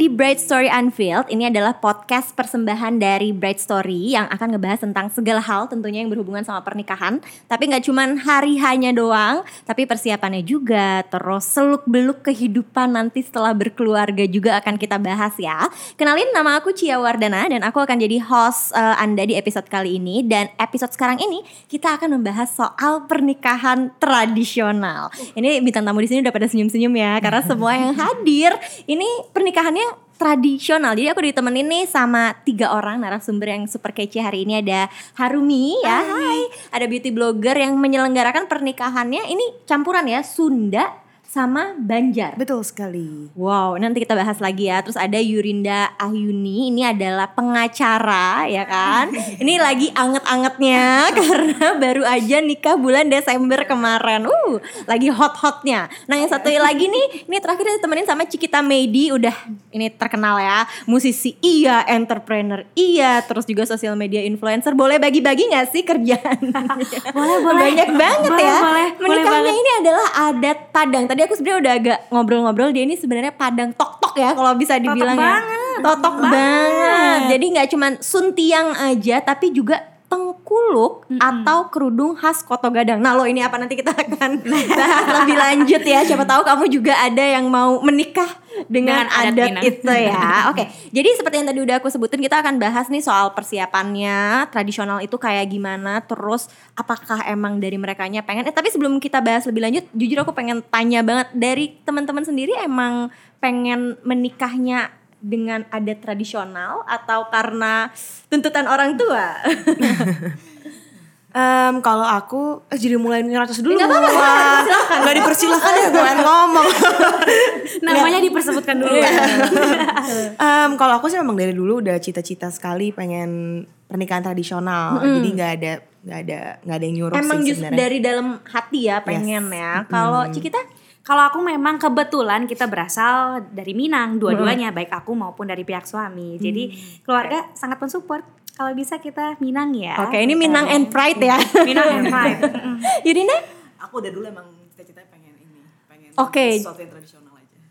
di Bright Story Unveiled. Ini adalah podcast persembahan dari Bright Story yang akan ngebahas tentang segala hal tentunya yang berhubungan sama pernikahan. Tapi nggak cuman hari hanya doang, tapi persiapannya juga. Terus seluk beluk kehidupan nanti setelah berkeluarga juga akan kita bahas ya. Kenalin nama aku Cia Wardana dan aku akan jadi host uh, Anda di episode kali ini. Dan episode sekarang ini kita akan membahas soal pernikahan tradisional. Ini bintang tamu di sini udah pada senyum-senyum ya karena semua yang hadir ini pernikahannya tradisional. Jadi aku ditemenin nih sama tiga orang narasumber yang super kece hari ini ada Harumi ya, hai. Ada beauty blogger yang menyelenggarakan pernikahannya ini campuran ya Sunda sama Banjar. Betul sekali. Wow, nanti kita bahas lagi ya. Terus ada Yurinda Ahyuni, ini adalah pengacara ya kan. ini lagi anget-angetnya karena baru aja nikah bulan Desember kemarin. Uh, lagi hot-hotnya. Nah yang satu lagi nih, ini terakhir ditemenin sama Cikita Medi, udah ini terkenal ya. Musisi iya, entrepreneur iya, terus juga sosial media influencer. Boleh bagi-bagi gak sih kerjaan? boleh, boleh. Banyak banget boleh, ya. Boleh, Menikahnya boleh ini adalah adat Padang. Tadi aku sebenarnya udah agak ngobrol-ngobrol dia ini sebenarnya Padang tok-tok ya kalau bisa dibilang ya. banget. Totok banget. Jadi nggak cuman suntiang aja tapi juga tengkuluk atau kerudung khas Koto Gadang. Nah, lo ini apa nanti kita akan bahas lebih lanjut ya. Siapa tahu kamu juga ada yang mau menikah dengan, Dengan adat adat, Minang. itu ya. Oke. Jadi seperti yang tadi udah aku sebutin kita akan bahas nih soal persiapannya, tradisional itu kayak gimana, terus apakah emang dari merekanya pengen eh tapi sebelum kita bahas lebih lanjut, jujur aku pengen tanya banget dari teman-teman sendiri emang pengen menikahnya dengan adat tradisional atau karena tuntutan orang tua? Em, kalau aku eh, jadi mulai nyerocos dulu. Nggak apa-apa, Wah, Nggak dipersilahkan ya gue ngomong. Namanya dipersebutkan dulu. Em, kalau aku sih memang dari dulu udah cita-cita sekali pengen pernikahan tradisional. Jadi nggak ada nggak ada nggak ada yang nyuruh emang sih justru sebenarnya. dari dalam hati ya pengen ya. Kalau Cikita Kalau aku memang kebetulan kita berasal dari Minang, dua-duanya baik aku maupun dari pihak suami. Jadi keluarga sangat mensupport. Kalau bisa kita Minang ya. Oke, ini Minang and Pride ya. Minang and Pride. Yudina? Aku udah dulu emang cita-citanya pengen ini, pengen Oke. sesuatu yang tradisional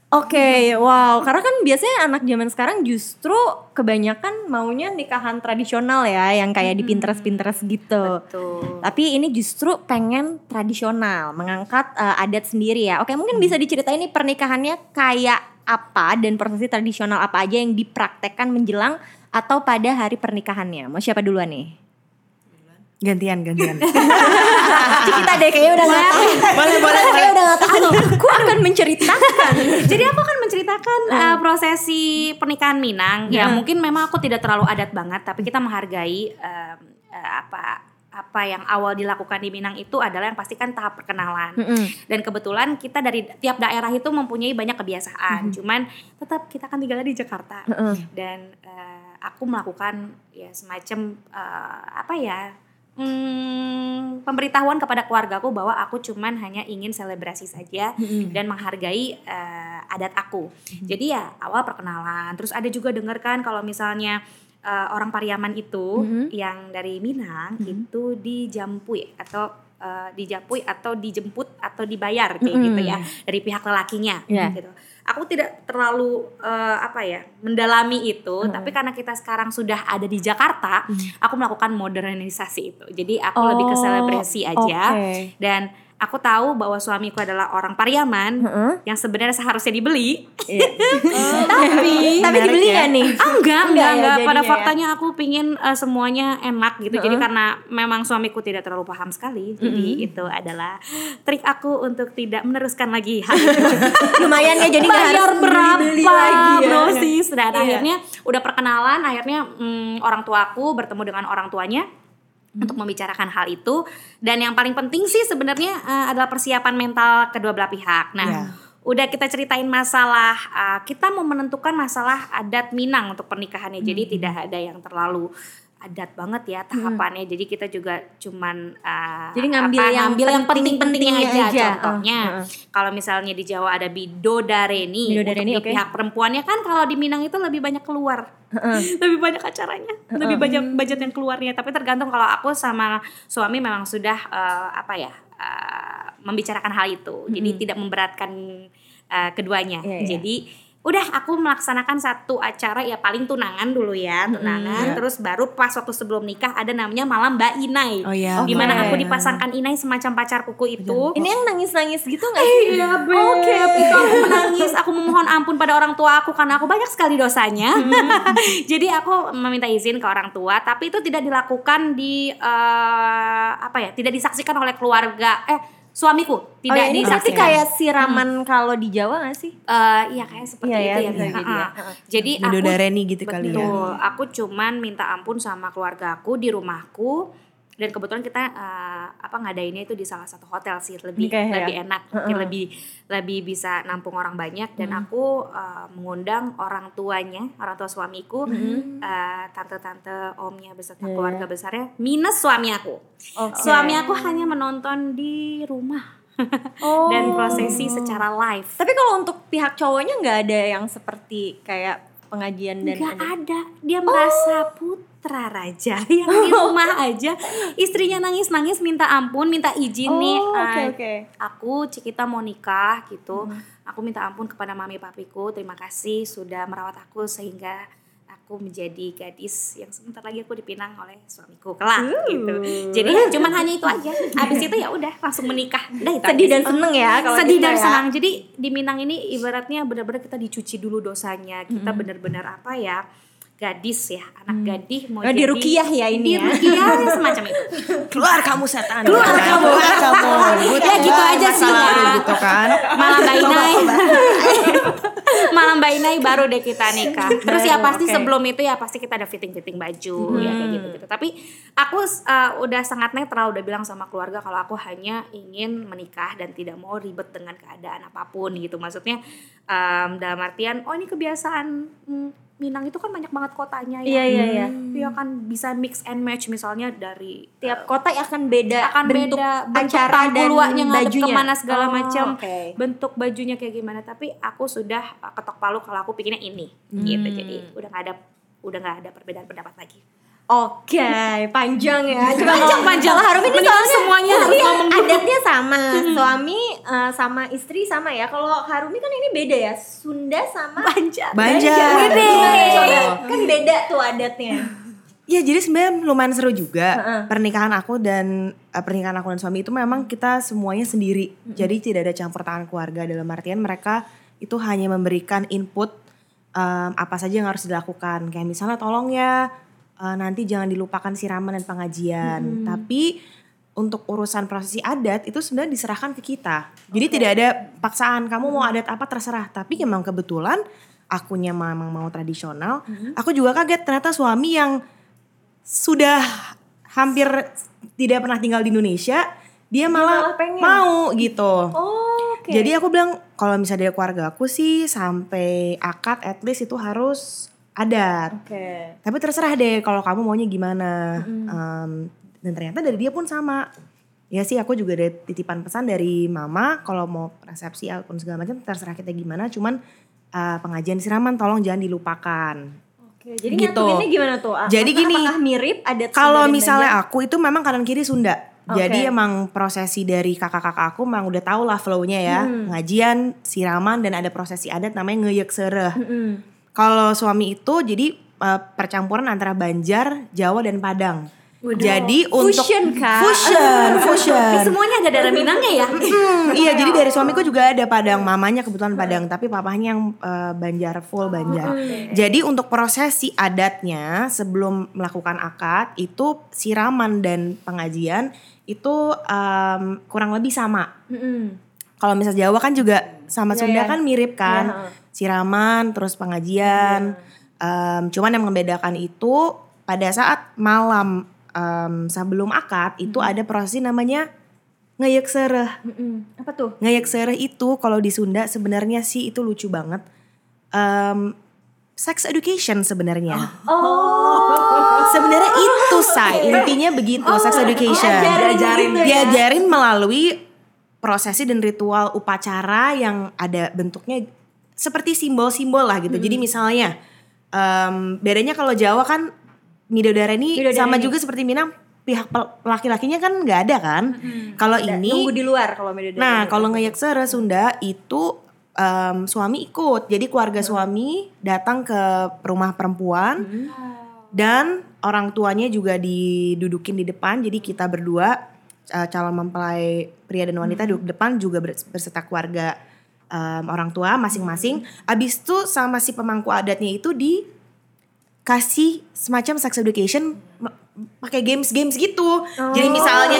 Oke, wow. Karena kan biasanya anak zaman sekarang justru kebanyakan maunya nikahan tradisional ya, yang kayak di Pinterest-Pinterest gitu. Betul. Tapi ini justru pengen tradisional, mengangkat eh, adat sendiri ya. Oke, mungkin bisa diceritain nih pernikahannya kayak apa dan prosesi tradisional apa aja yang dipraktekkan menjelang atau pada hari pernikahannya. Mau siapa duluan nih? Gantian gantian. Cikita deh kayaknya udah nggak tahu. boleh boleh Kayaknya udah nggak tahu. Aku akan menceritakan. Jadi aku akan menceritakan uh, prosesi pernikahan Minang. Ya mungkin memang aku tidak terlalu adat banget, tapi kita menghargai um, uh, apa apa yang awal dilakukan di Minang itu adalah yang pasti kan tahap perkenalan. Dan kebetulan kita dari tiap daerah itu mempunyai banyak kebiasaan. Cuman tetap kita kan tinggalnya di Jakarta. Dan uh, aku melakukan ya semacam uh, apa ya? Hmm, pemberitahuan kepada keluargaku bahwa aku cuman hanya ingin selebrasi saja dan menghargai eh, adat aku. Jadi ya awal perkenalan, terus ada juga dengar kan kalau misalnya eh, orang Pariaman itu yang dari Minang itu dijampui atau eh, dijampui atau dijemput atau dibayar kayak gitu ya dari pihak lelakinya Iya. gitu. Aku tidak terlalu eh, apa ya mendalami itu, tapi karena kita sekarang sudah ada di Jakarta, aku melakukan modernisasi itu. Jadi aku lebih ke Oh, selebrasi aja oke. dan aku tahu bahwa suamiku adalah orang Pariaman yang sebenarnya seharusnya dibeli. tapi tapi dibeli ya. nih? Ah, enggak, Enggak enggak, ya enggak. Pada ya. faktanya aku pingin eh, semuanya enak gitu. Jadi karena memang suamiku tidak terlalu paham sekali. Jadi itu adalah trik aku untuk tidak meneruskan lagi hal itu. Lumayan ya jadi nggak harus berapa lagi ya. dan Iya. akhirnya udah perkenalan akhirnya mm, orang tuaku bertemu dengan orang tuanya Hmm. untuk membicarakan hal itu dan yang paling penting sih sebenarnya eh, adalah persiapan mental kedua belah pihak nah Iya. udah kita ceritain masalah eh, kita mau menentukan masalah adat Minang untuk pernikahannya jadi Hmm. tidak ada yang terlalu adat banget ya tahapannya jadi kita juga cuman eh, Jadi ngambil apa, yang ngambil yang penting-pentingnya aja, aja. contohnya Uh, uh. kalau misalnya di Jawa ada bidodareni, Bidodareni, untuk di pihak perempuannya kan kalau di Minang itu lebih banyak keluar, lebih banyak acaranya, lebih banyak budget yang keluarnya. Tapi tergantung kalau aku sama suami memang sudah eh, apa ya eh, membicarakan hal itu, jadi tidak memberatkan eh, keduanya. Iya, iya. Jadi udah aku melaksanakan satu acara ya paling tunangan dulu ya tunangan terus baru pas waktu sebelum nikah ada namanya malam Mbak Inai Oh iya, di mana oke. aku dipasangkan Inai semacam pacar kuku itu Ini yang nangis-nangis gitu gak sih? Iya, Beb. Itu aku menangis, aku memohon ampun pada orang tua aku karena aku banyak sekali dosanya. Jadi aku meminta izin ke orang tua, tapi itu tidak dilakukan di eh, apa ya? Tidak disaksikan oleh keluarga eh suamiku. Tidak oh, ya, ini berarti kayak siraman kalau di Jawa gak sih? Eh, iya kayak seperti Iya, itu ya, ya. ya. Jadi aku Midodareni gitu kali ya. Betul, aku cuman minta ampun sama keluarga aku di rumahku dan kebetulan kita eh, apa ngadainnya itu di salah satu hotel sih lebih Oke, ya. lebih enak mungkin lebih lebih bisa nampung orang banyak. Dan aku eh, mengundang orang tuanya orang tua suamiku. Eh, tante-tante omnya beserta Iya, keluarga besarnya minus suami aku. Oke. suami aku hanya menonton di rumah. Oh. dan prosesi secara live. Tapi kalau untuk pihak cowoknya nggak ada yang seperti kayak pengajian dan Nggak ada-. Dia merasa putra raja yang di rumah aja. Istrinya nangis-nangis minta ampun, minta izin nih. Oh, oke eh, oke. Aku Cikita mau nikah gitu. Aku minta ampun kepada mami papiku. Terima kasih sudah merawat aku sehingga aku menjadi gadis yang sebentar lagi aku dipinang oleh suamiku kelak gitu. Jadi ya cuman hanya itu aja. Habis itu ya udah langsung menikah. Udah itu Sedih dan seneng ya kalau sedih gitu dan ya. senang jadi di Minang ini ibaratnya benar-benar kita dicuci dulu dosanya kita benar-benar apa ya gadis ya anak gadih mau Oh, di ruqyah ya ini di ya. ruqyah ya semacam itu Keluar kamu setan. Keluar kan. kamu. Keluar kamu. Ya, gitu aja sih, ya. gitu kan. malam Mbak Inai malam Mbak Inai baru deh kita nikah. Terus ya pasti oke. sebelum itu ya pasti kita ada fitting-fitting baju ya kayak gitu gitu tapi aku uh, udah sangat netral udah bilang sama keluarga kalau aku hanya ingin menikah dan tidak mau ribet dengan keadaan apa pun gitu. Maksudnya um, dalam artian oh ini kebiasaan mm, Minang itu kan banyak banget kotanya ya. Iya, iya, iya. Iya kan bisa mix and match misalnya dari Tiap kota akan beda akan bentuk beda bentuk acara dan bajunya. ke mana segala Oh, macam oke. bentuk bajunya kayak gimana. Tapi aku sudah uh, ketok palu kalau aku pikirnya ini. Gitu. Jadi udah nggak ada udah nggak ada perbedaan pendapat lagi Oke, panjang ya. Coba Panjang, panjang. Kalau Harum ini soalnya semuanya harus ini ngomong dulu. adatnya sama. Suami eh, sama istri sama ya. Kalau Harumi kan ini beda ya. Sunda sama Banjar Banjar. Betul. Kan beda tuh adatnya. Ya jadi sebenarnya lumayan seru juga Heeh. pernikahan aku dan eh, pernikahan aku dan suami itu memang kita semuanya sendiri. Jadi tidak ada campur tangan keluarga dalam artian mereka itu hanya memberikan input em, apa saja yang harus dilakukan. Kayak misalnya tolong ya eh, nanti jangan dilupakan siraman dan pengajian. Tapi untuk urusan prosesi adat itu sebenarnya diserahkan ke kita. Jadi tidak ada paksaan kamu mau adat apa terserah. Tapi memang kebetulan akunya memang mau tradisional. Aku juga kaget ternyata suami yang sudah hampir tidak pernah tinggal di Indonesia, dia malah, malah pengen. mau gitu. Oh, oke. Jadi aku bilang kalau misalnya dari keluarga aku sih sampai akad at least itu harus adat. Oke. Tapi terserah deh kalau kamu maunya gimana. Em, dan ternyata dari dia pun sama. Ya sih aku juga ada titipan pesan dari mama kalau mau resepsi ataupun segala macam terserah kita gimana. Cuman eh, pengajian siraman tolong jangan dilupakan. Oke, jadi Gitu. nyatuinnya gimana tuh? Ah, Jadi gini, apakah mirip adat Kalau dan misalnya Banjar? aku itu memang kanan kiri Sunda. Oke. Jadi emang prosesi dari kakak-kakak aku memang udah tau lah flow-nya ya. Hmm. Ngajian, siraman dan ada prosesi adat namanya ngeyek sereh. Mm-mm. Kalau suami itu jadi eh, percampuran antara Banjar, Jawa dan Padang. Jadi untuk Fusion, Kak. Fusion, fusion. semuanya ada darah Minangnya ya Hmm, iya, jadi dari suamiku juga ada Padang, mamanya kebetulan Padang, tapi papahnya yang eh, Banjar full Banjar. Jadi untuk prosesi adatnya sebelum melakukan akad itu siraman dan pengajian itu em, kurang lebih sama. Mm-mm. Kalau misal Jawa kan juga sama Iya, Sunda iya. kan mirip kan, Iya, heeh. siraman terus pengajian. Em, cuman yang membedakan itu pada saat malam em, sebelum akad itu ada prosesi namanya ngeyek sereh. Mm-mm. Apa tuh? Ngeyek sereh itu kalau di Sunda sebenarnya sih itu lucu banget. Em, sex education sebenarnya. Oh. Sebenarnya itu say intinya begitu sex education. diajarin Diajarin, gitu ya? diajarin melalui prosesi dan ritual upacara yang ada bentuknya seperti simbol-simbol lah gitu. Jadi misalnya em, bedanya kalau Jawa kan midodareni Midodareni. sama juga seperti Minang pihak laki-lakinya kan nggak ada kan. Kalau ini Nunggu di luar kalau beda Nah, kalau ngeyek sere Sunda itu em, suami ikut. Jadi keluarga suami datang ke rumah perempuan dan orang tuanya juga didudukin di depan. Jadi kita berdua eh, calon mempelai pria dan wanita duduk di depan juga ber- berserta keluarga em, orang tua masing-masing. Abis itu sama si pemangku adatnya itu dikasih semacam sex education pakai games-games gitu. Jadi misalnya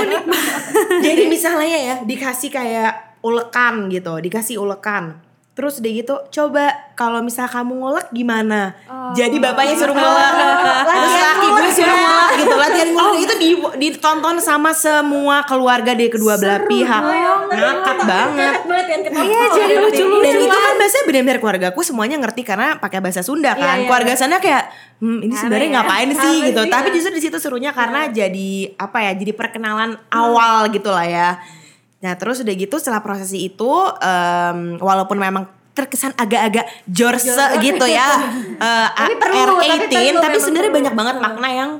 jadi misalnya ya dikasih kayak ulekan gitu, dikasih ulekan. Terus udah gitu, coba kalau misal kamu ngulek gimana? Jadi bapaknya suruh ngulek, terus laki gue suruh ngulek gitu. Latihan ngulek itu di, ditonton sama semua keluarga dari kedua belah pihak. Ngakak banget. Iya jadi lucu-lucu Dan itu kan biasanya benar-benar keluargaku semuanya ngerti karena pakai bahasa Sunda kan. Keluarga sana kayak hmm, ini sebenarnya ngapain sih gitu. Tapi justru di situ serunya karena jadi apa ya? Jadi perkenalan awal gitu lah ya. Nah terus udah gitu setelah prosesi itu em, walaupun memang terkesan agak-agak jorse gitu ya eh, Tapi perlu, tapi R18 perlu, tapi memang sebenarnya perlu. banyak banget makna yang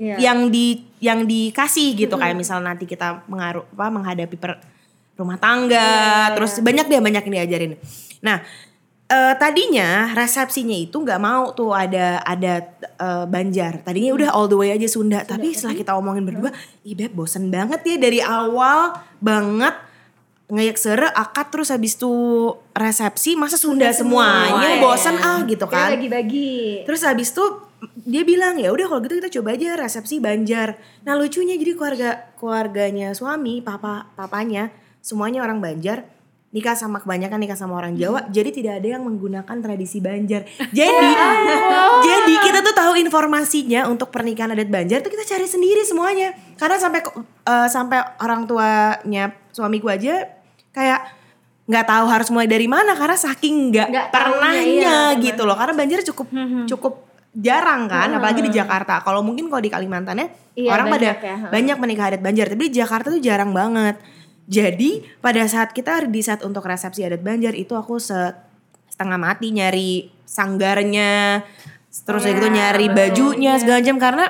Iya. yang di yang dikasih gitu. Kayak misal nanti kita mengaruh apa menghadapi per, rumah tangga terus banyak deh banyak yang diajarin. Nah eh, tadinya resepsinya itu nggak mau tuh ada ada eh, Banjar. Tadinya udah all the way aja Sunda tapi setelah kita omongin berdua ih beb bosen banget ya dari awal banget ngeyek sere akad terus habis itu resepsi masa Sunda, semuanya bosen ah gitu kan. bagi-bagi. Terus habis itu dia bilang ya udah kalau gitu kita coba aja resepsi Banjar. Nah lucunya jadi keluarga keluarganya suami, papa papanya semuanya orang Banjar nikah sama kebanyakan nikah sama orang Jawa. Jadi tidak ada yang menggunakan tradisi Banjar. Jadi jadi kita tuh tahu informasinya untuk pernikahan adat Banjar tuh kita cari sendiri semuanya. Karena sampai eh, sampai orang tuanya suamiku aja kayak nggak tahu harus mulai dari mana karena saking nggak pernahnya iya, gitu loh karena banjir cukup cukup jarang kan apalagi di Jakarta kalau mungkin kalau di Kalimantannya Iya, orang pada banyak ya, ha. banyak menikah adat banjar tapi di Jakarta tuh jarang banget jadi pada saat kita di saat untuk resepsi adat banjar itu aku se- setengah mati nyari sanggarnya terus Iya, udah gitu nyari bajunya segala macam karena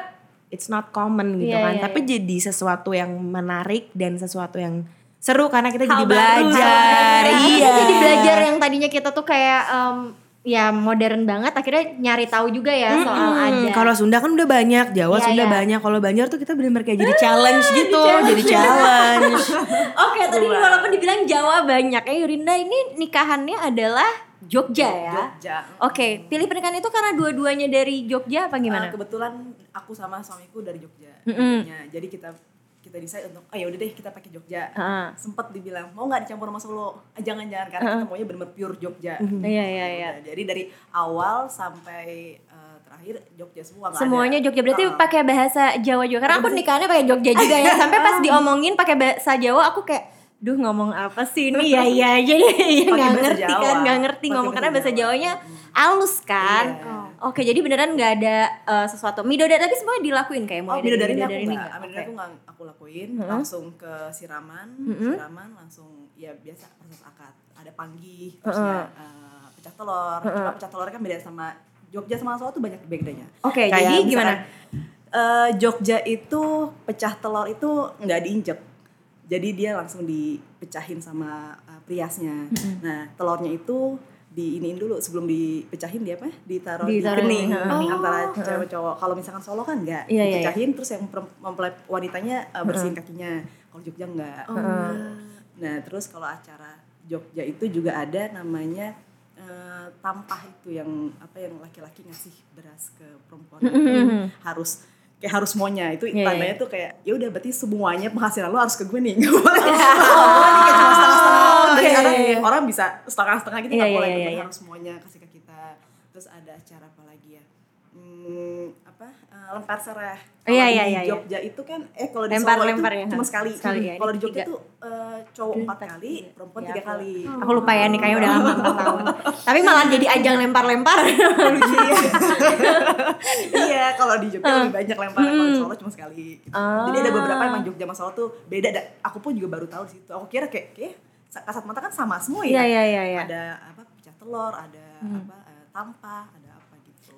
it's not common gitu Iya, kan. iya, tapi jadi sesuatu yang menarik dan sesuatu yang seru karena kita jadi baru. belajar. Kita iya. Jadi belajar yang tadinya kita tuh kayak em, ya modern banget akhirnya nyari tahu juga ya soal Hmm, ada. Kalau Sunda kan udah banyak, Jawa Iya, Sunda iya. banyak. Kalau Banjar tuh kita benar-benar kayak jadi challenge gitu, jadi challenge. Oke, tadi walaupun dibilang Jawa banyak ya Yurinda ini nikahannya adalah Jogja ya. Jogja. Oke, pilih pernikahan itu karena dua-duanya dari Jogja apa gimana? Uh, kebetulan aku sama suamiku dari Jogja. Mm-mm. Ya, jadi kita kita decide untuk, oh ya udah deh kita pakai Jogja. Heeh. Sempet dibilang mau nggak dicampur sama Solo? Ah, jangan jangan karena kita maunya benar-benar pure Jogja. Iya iya iya. Udah, Jadi dari awal sampai uh, terakhir Jogja semua nggak Semuanya ada. Jogja berarti Uh-uh. pakai bahasa Jawa juga. Karena aku nikahannya pakai Jogja juga ya. Sampai pas diomongin pakai bahasa Jawa aku kayak Duh ngomong apa sih ini? Ya ya jadi ya Pakai nggak ngerti Jawa. kan nggak ngerti Pakai ngomong. karena bahasa Jawa. Jawanya halus kan? Iya. oke jadi beneran nggak ada eh, sesuatu. Midodari tapi semuanya dilakuin kayak Oh, mulai dari bidadari ini aku nggak, Oke. aku nggak aku lakuin, langsung ke siraman, siraman langsung ya biasa proses akad, ada panggih, terus ya, eh, pecah telur, cuma pecah telur kan beda sama Jogja sama Solo tuh banyak bedanya. Oke, Kayak jadi misalkan, gimana? eh, Jogja itu pecah telur itu nggak diinjek, jadi dia langsung dipecahin sama eh, priasnya. Nah telurnya itu diiniin dulu sebelum dipecahin dia apa? Ditaruh, Ditaruh di kening di- heeh. antara cewek cowok. Kalau misalkan Solo kan enggak, Iya, iya, iya. dipecahin terus yang mempelai wanitanya uh, bersihin kakinya. Kalau Jogja enggak. Nah, terus kalau acara Jogja itu juga ada namanya uh, tampah itu yang apa yang laki-laki ngasih beras ke perempuan itu harus kayak harus maunya. Itu Iya, tandanya tuh kayak ya udah berarti semuanya penghasilan lo harus ke gue nih. Nggak boleh. Kayak cuma setengah-setengah. Oh, iya, orang, iya, orang bisa setengah-setengah gitu nggak iya, boleh. iya, Bener iya. harus semuanya kasih ke kita. Terus ada acara apa lagi ya hmm, apa eh, lempar sereh Iya, Kalau iya, di iya, iya. Jogja itu kan eh kalau di Lempar- Solo lempar itu ya, cuma sekali, Sekali, ya. kalau di Jogja tiga. tuh eh, cowok empat kali perempuan Ya, tiga aku- kali Aku lupa ya nikahnya udah lama empat tahun. Tapi malah jadi ajang lempar-lempar. iya kalau di Jogja lebih banyak lempar kalau di Solo cuma sekali gitu. Ah. jadi ada beberapa emang Jogja sama Solo tuh beda da- aku pun juga baru tahu di situ aku kira kayak kayak sa- kasat mata kan sama semua Iya ya iya iya. iya. ada apa pecah telur ada apa tampah ada apa gitu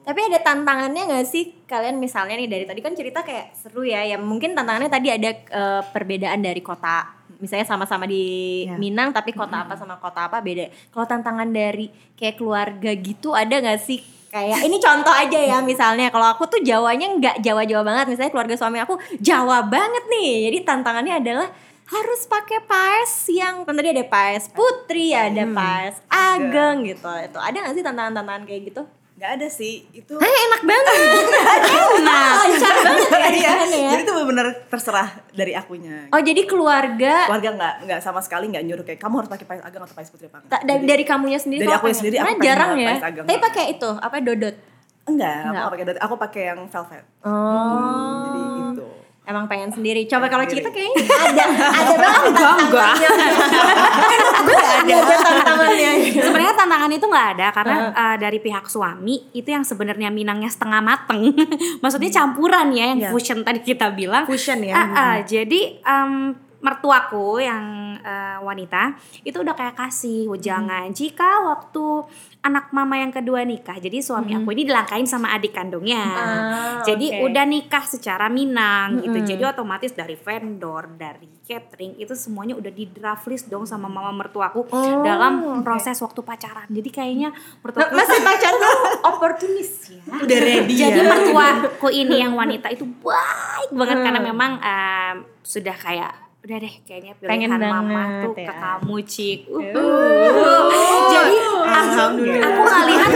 Tapi ada tantangannya gak sih kalian misalnya nih dari tadi kan cerita kayak seru ya, ya mungkin tantangannya tadi ada eh, perbedaan dari kota misalnya sama-sama di Iya. Minang tapi kota apa sama kota apa beda. Kalau tantangan dari kayak keluarga gitu ada nggak sih? Kayak ini contoh aja ya misalnya kalau aku tuh Jawanya nggak Jawa-Jawa banget misalnya keluarga suami aku Jawa banget nih. Jadi tantangannya adalah harus pakai paes yang kan tadi ada paes putri, ada paes ageng gitu. Itu ada nggak sih tantangan-tantangan kayak gitu? Nggak ada sih itu Eh, enak banget. Nah, Lancar banget ya. Iya, ya. jadi itu benar terserah dari akunya Oh jadi keluarga keluarga nggak nggak sama sekali nggak nyuruh kayak kamu harus pakai pais ageng atau pais putri apa enggak. Dari, dari kamunya sendiri Dari akunya apanya? sendiri, aku jarang ya tapi pakai itu apa dodot enggak, aku pakai dot aku pakai yang velvet oh jadi gitu emang pengen sendiri. Coba kalau kita kayaknya ada. Ada banget tantangannya. Gue ada. Aja tantangannya. Sebenarnya tantangan itu nggak ada karena uh, dari pihak suami itu yang sebenarnya minangnya setengah mateng. Maksudnya campuran ya yang Iya. fusion tadi kita bilang. Fusion ya. Ah, ah, jadi em, mertuaku yang eh, wanita itu udah kayak kasih wejangan jika waktu anak mama yang kedua nikah jadi suami aku ini dilangkain sama adik kandungnya. Ah, jadi oke. udah nikah secara minang gitu. Jadi otomatis dari vendor dari catering itu semuanya udah di draft list dong sama mama mertuaku dalam proses waktu pacaran. Jadi kayaknya mertuaku masih pacar tuh oportunis ya? Udah ready jadi ya. mertuaku ini yang wanita itu baik banget karena memang em, sudah kayak udah deh kayaknya Pengen pilihan mama banget tuh ya. ke kamu cik Uh. jadi aku, Alhamdulillah. aku ngelihat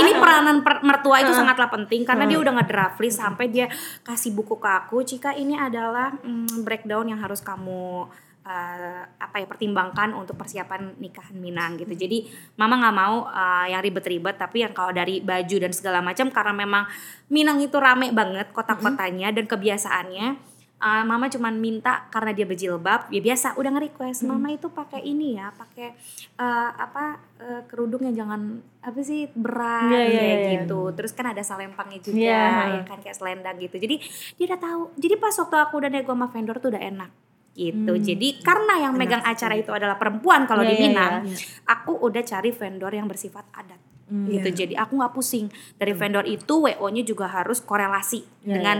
ini peranan per- mertua itu sangatlah penting karena dia udah ngedraft list sampai dia kasih buku ke aku jika ini adalah mm, breakdown yang harus kamu eh, apa ya pertimbangkan untuk persiapan nikahan Minang gitu. Jadi mama nggak mau eh, yang ribet-ribet tapi yang kalau dari baju dan segala macam karena memang Minang itu rame banget kota-kotanya dan kebiasaannya. Eh, mama cuman minta karena dia berjilbab ya biasa udah nge-request mama itu pakai ini ya pakai eh, apa eh, kerudung yang jangan apa sih berat Iya, iya, kayak iya. gitu. Terus kan ada salempangnya juga Iya. ya kan kayak selendang gitu. Jadi dia udah tahu. Jadi pas waktu aku udah nego sama vendor tuh udah enak gitu. Jadi karena yang megang acara itu adalah perempuan kalau Iya, di iya, Minang iya. aku udah cari vendor yang bersifat adat gitu. Iya. jadi aku nggak pusing. Dari vendor itu wo nya juga harus korelasi Iya, dengan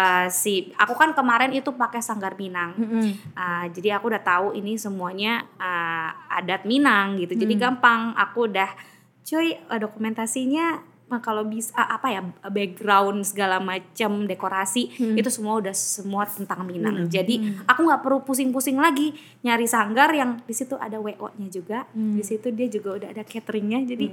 uh, si aku kan kemarin itu pakai sanggar Minang Uh, jadi aku udah tahu ini semuanya uh, adat Minang gitu. Jadi gampang. Aku udah cuy uh, dokumentasinya uh, kalau bisa uh, apa ya background segala macam dekorasi itu semua udah semua tentang Minang. Jadi aku nggak perlu pusing-pusing lagi nyari sanggar yang di situ ada WO-nya juga. Di situ dia juga udah ada cateringnya. Jadi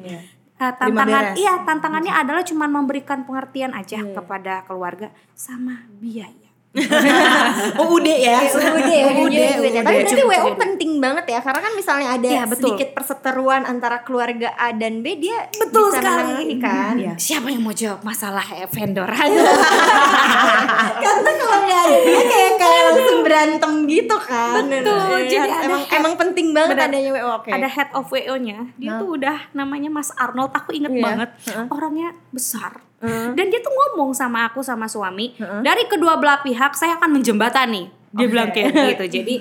uh, tantangan iya tantangannya adalah cuman memberikan pengertian aja kepada keluarga sama biaya. Oh udah ya. udah udah udah, Tapi udah. berarti WO penting banget ya karena kan misalnya ada Iya, betul. sedikit perseteruan antara keluarga A dan B dia Betul bisa sekali. menangani kan. Iya. Siapa yang mau jawab masalah eh, vendor? Karena kalau nggak ada dia kayak kayak langsung berantem gitu kan. Betul, Iya, jadi ada emang emang penting banget Benar. adanya WO. Oke. Ada head of WO-nya. Dia tuh udah namanya Mas Arnold. Aku inget Iya. banget. Orangnya besar. Dan dia tuh ngomong sama aku sama suami, dari kedua belah pihak saya akan menjembatani. Dia bilang kayak gitu. Jadi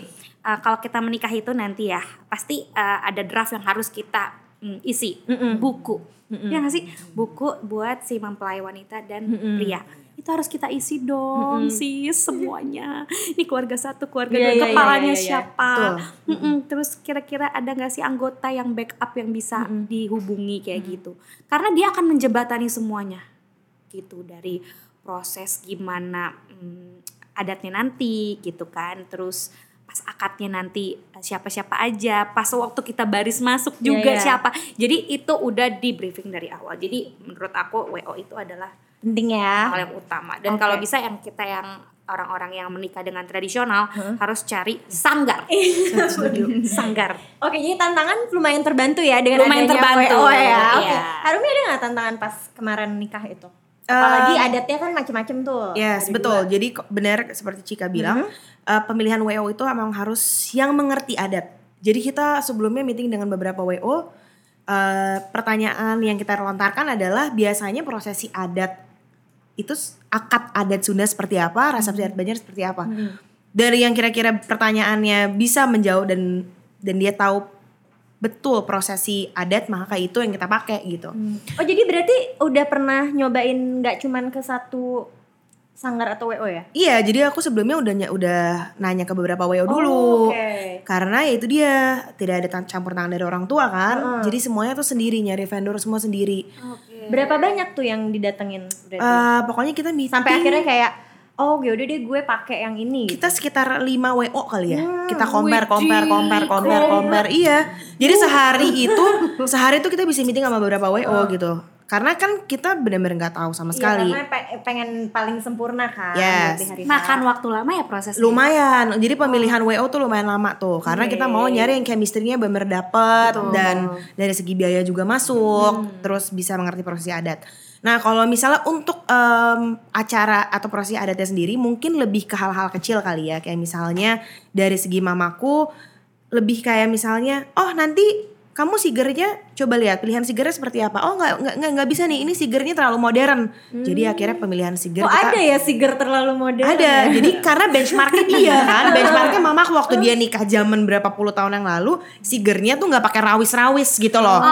uh, kalau kita menikah itu nanti ya pasti uh, ada draft yang harus kita mm, isi buku. Ya nggak sih? Buku buat si mempelai wanita dan pria. Itu harus kita isi dong sih semuanya. Ini keluarga satu, keluarga Iya, dua, iya, iya, kepalanya iya, iya. siapa? Betul. Mm-mm, terus kira-kira ada nggak sih anggota yang backup yang bisa dihubungi kayak gitu? Karena dia akan menjebatani semuanya, gitu dari proses gimana mm, adatnya nanti, gitu kan? Terus pas akadnya nanti eh, siapa-siapa aja, pas waktu kita baris masuk juga iya. siapa. Jadi itu udah di briefing dari awal. Jadi menurut aku WO itu adalah penting ya. hal yang utama. Dan Oke. kalau bisa yang kita yang orang-orang yang menikah dengan tradisional harus cari sanggar. sanggar. Oke, jadi tantangan lumayan terbantu ya dengan Lumayan terbantu, WO ya. Oke. iya. Harumi ada nggak tantangan pas kemarin nikah itu? Apalagi adatnya kan macem-macem tuh. Yes, betul. dua. Jadi benar seperti Cika bilang, eh, pemilihan WO itu emang harus yang mengerti adat. Jadi kita sebelumnya meeting dengan beberapa WO, eh, pertanyaan yang kita lontarkan adalah biasanya prosesi adat itu akad adat Sunda seperti apa, resepsi adat Banjar seperti apa. Dari yang kira-kira pertanyaannya bisa menjawab dan dan dia tahu betul prosesi adat maka itu yang kita pakai gitu. Oh jadi berarti udah pernah nyobain nggak cuman ke satu sanggar atau WO ya? Iya, jadi aku sebelumnya udah udah nanya ke beberapa WO dulu. Oh, Oke. Karena ya itu dia tidak ada campur tangan dari orang tua kan. Jadi semuanya tuh sendiri nyari vendor semua sendiri. Berapa banyak tuh yang didatengin berarti? Eh, pokoknya kita meeting Sampai akhirnya kayak oh yaudah deh gue pakai yang ini. gitu. kita sekitar 5 WO kali ya. Hmm, kita compare, compare, compare, compare, compare. Iya. Jadi sehari itu sehari itu kita bisa meeting sama beberapa WO gitu. Karena kan kita benar-benar nggak tahu sama Iya, sekali. karena pe- pengen paling sempurna kan Yes. hari. Makan waktu lama ya prosesnya. Lumayan. Jadi pemilihan WO tuh lumayan lama tuh. Karena kita mau nyari yang chemistry-nya bener dapet dan dari segi biaya juga masuk, terus bisa mengerti prosesi adat. Nah, kalau misalnya untuk em, acara atau prosesi adatnya sendiri mungkin lebih ke hal-hal kecil kali ya. Kayak misalnya dari segi mamaku lebih kayak misalnya, "Oh, nanti kamu sigernya coba lihat pilihan sigernya seperti apa. Oh, nggak nggak nggak bisa nih. Ini sigernya terlalu modern." Jadi akhirnya pemilihan siger Kok kita ada ya Siger terlalu modern? ada. Jadi karena benchmarknya dia kan, benchmarknya mama waktu dia nikah zaman berapa puluh tahun yang lalu, sigernya tuh nggak pakai rawis-rawis gitu loh.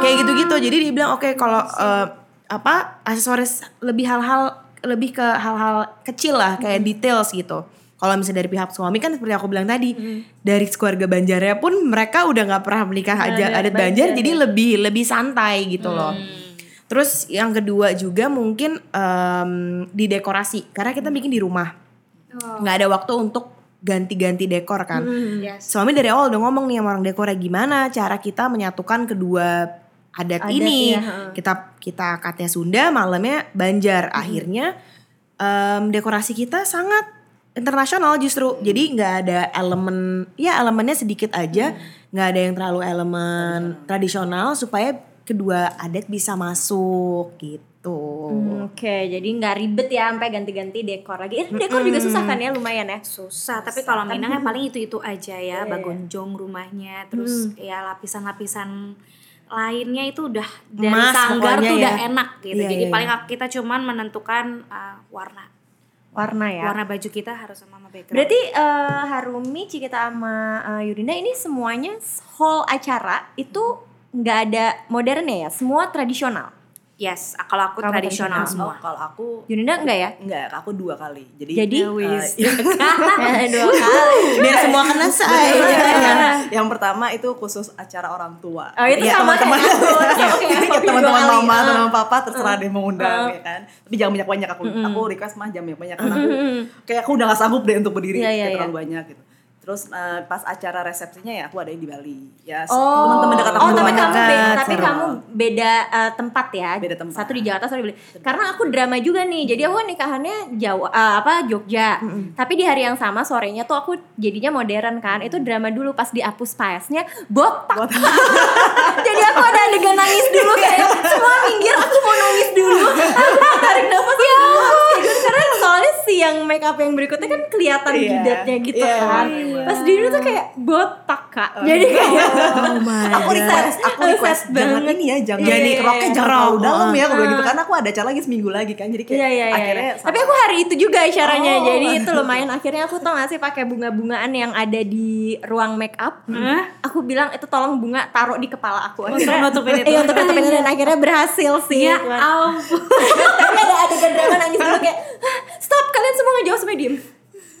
Kayak gitu-gitu. Jadi dia bilang oke kalau eh, apa aksesoris lebih hal-hal lebih ke hal-hal kecil lah kayak details gitu. Kalau misalnya dari pihak suami kan seperti aku bilang tadi, dari keluarga Banjarnya pun mereka udah nggak pernah menikah aja ada adat Banjar, Banjar jadi lebih lebih santai gitu loh. Terus yang kedua juga mungkin em, di dekorasi karena kita bikin di rumah nggak ada waktu untuk ganti-ganti dekor kan. Yes. Suami dari awal udah ngomong nih sama orang dekornya gimana cara kita menyatukan kedua adat, Adat, ini. iya. Kita kita akadnya Sunda, malamnya Banjar. Akhirnya em, dekorasi kita sangat internasional justru. Jadi nggak ada elemen ya elemennya sedikit aja, nggak ada yang terlalu elemen tradisional supaya kedua adat bisa masuk gitu. Hmm, Oke, jadi nggak ribet ya sampai ganti-ganti dekor lagi. Eh, dekor juga susah kan ya, lumayan ya. Susah, tapi kalau Minang ya paling itu-itu aja Iya, ya, bagonjong rumahnya, terus Hmm. ya lapisan-lapisan lainnya itu udah dari Emas sanggar tuh udah ya. enak gitu. Iya, Jadi iya, paling kita cuman menentukan uh, warna. Warna ya. Warna baju kita harus sama sama background. Berarti eh, Harumi, Cikita sama eh, Yurinda ini semuanya whole acara itu nggak ada modernnya ya, semua tradisional. Yes, kalau aku Kamu tradisional semua. kalau aku Yurinda enggak ya? enggak, aku dua kali. Jadi Jadi? iya. Dua kali. Biar semua kena say. yang pertama itu khusus acara orang tua. Oh itu Iya, sama teman-teman. kayak teman-teman mama, Ah. teman papa terserah deh mau undang ya kan. Tapi jangan banyak-banyak aku aku request mah jangan banyak-banyak karena aku kayak aku udah gak sanggup deh untuk berdiri kayak iya, iya. terlalu banyak gitu. Terus eh, pas acara resepsinya ya aku ada di Bali. Ya Oh, teman-teman dekat aku oh tapi kamu beda, tapi Seru. kamu beda eh, tempat ya. Beda tempat. Satu di Jakarta, satu di Bali. Karena aku drama juga nih. Jadi aku nikahannya Jawa eh, apa Jogja. Tapi di hari yang sama sorenya tuh aku jadinya modern kan. Itu drama dulu pas dihapus paesnya botak. Jadi aku ada adegan nangis dulu kayak semua minggir aku mau nangis dulu. Aku tarik nafas ya. Karena soalnya si yang make up yang berikutnya kan kelihatan Iya. jidatnya gitu Iya, kan. Iya. Pas di dulu tuh kayak botak kak. Jadi kayak Oh my aku request, aku request jangan banget. ini ya, jangan Iya, jadi iya, roknya iya. jangan terlalu dalam ya, kalau Ah. gitu kan aku ada acara lagi seminggu lagi kan, jadi kayak Iya iya iya. akhirnya iya. sama- Tapi aku hari itu juga acaranya. Oh. Jadi itu lumayan akhirnya aku tau gak sih pakai bunga-bungaan yang ada di ruang make up. Aku bilang itu tolong bunga taruh di kepala aku. Untuk nutupin itu. Iya untuk nutupin dan akhirnya berhasil sih. Ya ampun. Tapi ada adegan drama nangis dulu kayak "Hah, stop kalian semua ngejauh sampai diem.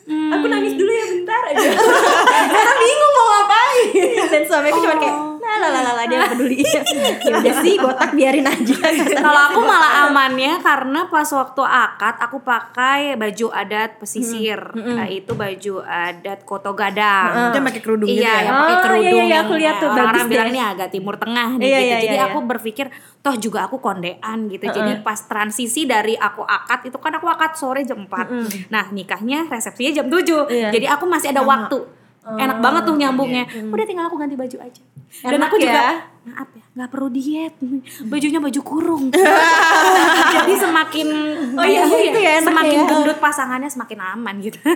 Aku nangis dulu ya bentar aja. Karena bingung mau ngapain. Dan suamiku cuma kayak lah lah lah lah dia gak peduli. ya udah sih botak biarin aja. Kalau aku malah amannya karena pas waktu akad aku pakai baju adat pesisir, Nah, itu baju adat Koto Gadang. Dia pakai kerudung gitu iya, ya? yang pakai Oh, kerudung. iya, iya, yang aku lihat tuh, bagus bilang ini agak timur tengah nih Iya, gitu. iya, Jadi iya, aku berpikir toh juga aku kondean gitu. Jadi pas transisi dari aku akad itu kan aku akad sore jam 4. Nah, nikahnya resepsinya jam 7. Iya. Jadi aku masih ada waktu. Enak banget tuh nyambungnya. Udah tinggal aku ganti baju aja. Dan Enak aku juga ya? maaf ya nggak perlu diet bajunya baju kurung jadi semakin Oh iya, apa gitu ya semakin ya. gendut pasangannya semakin aman gitu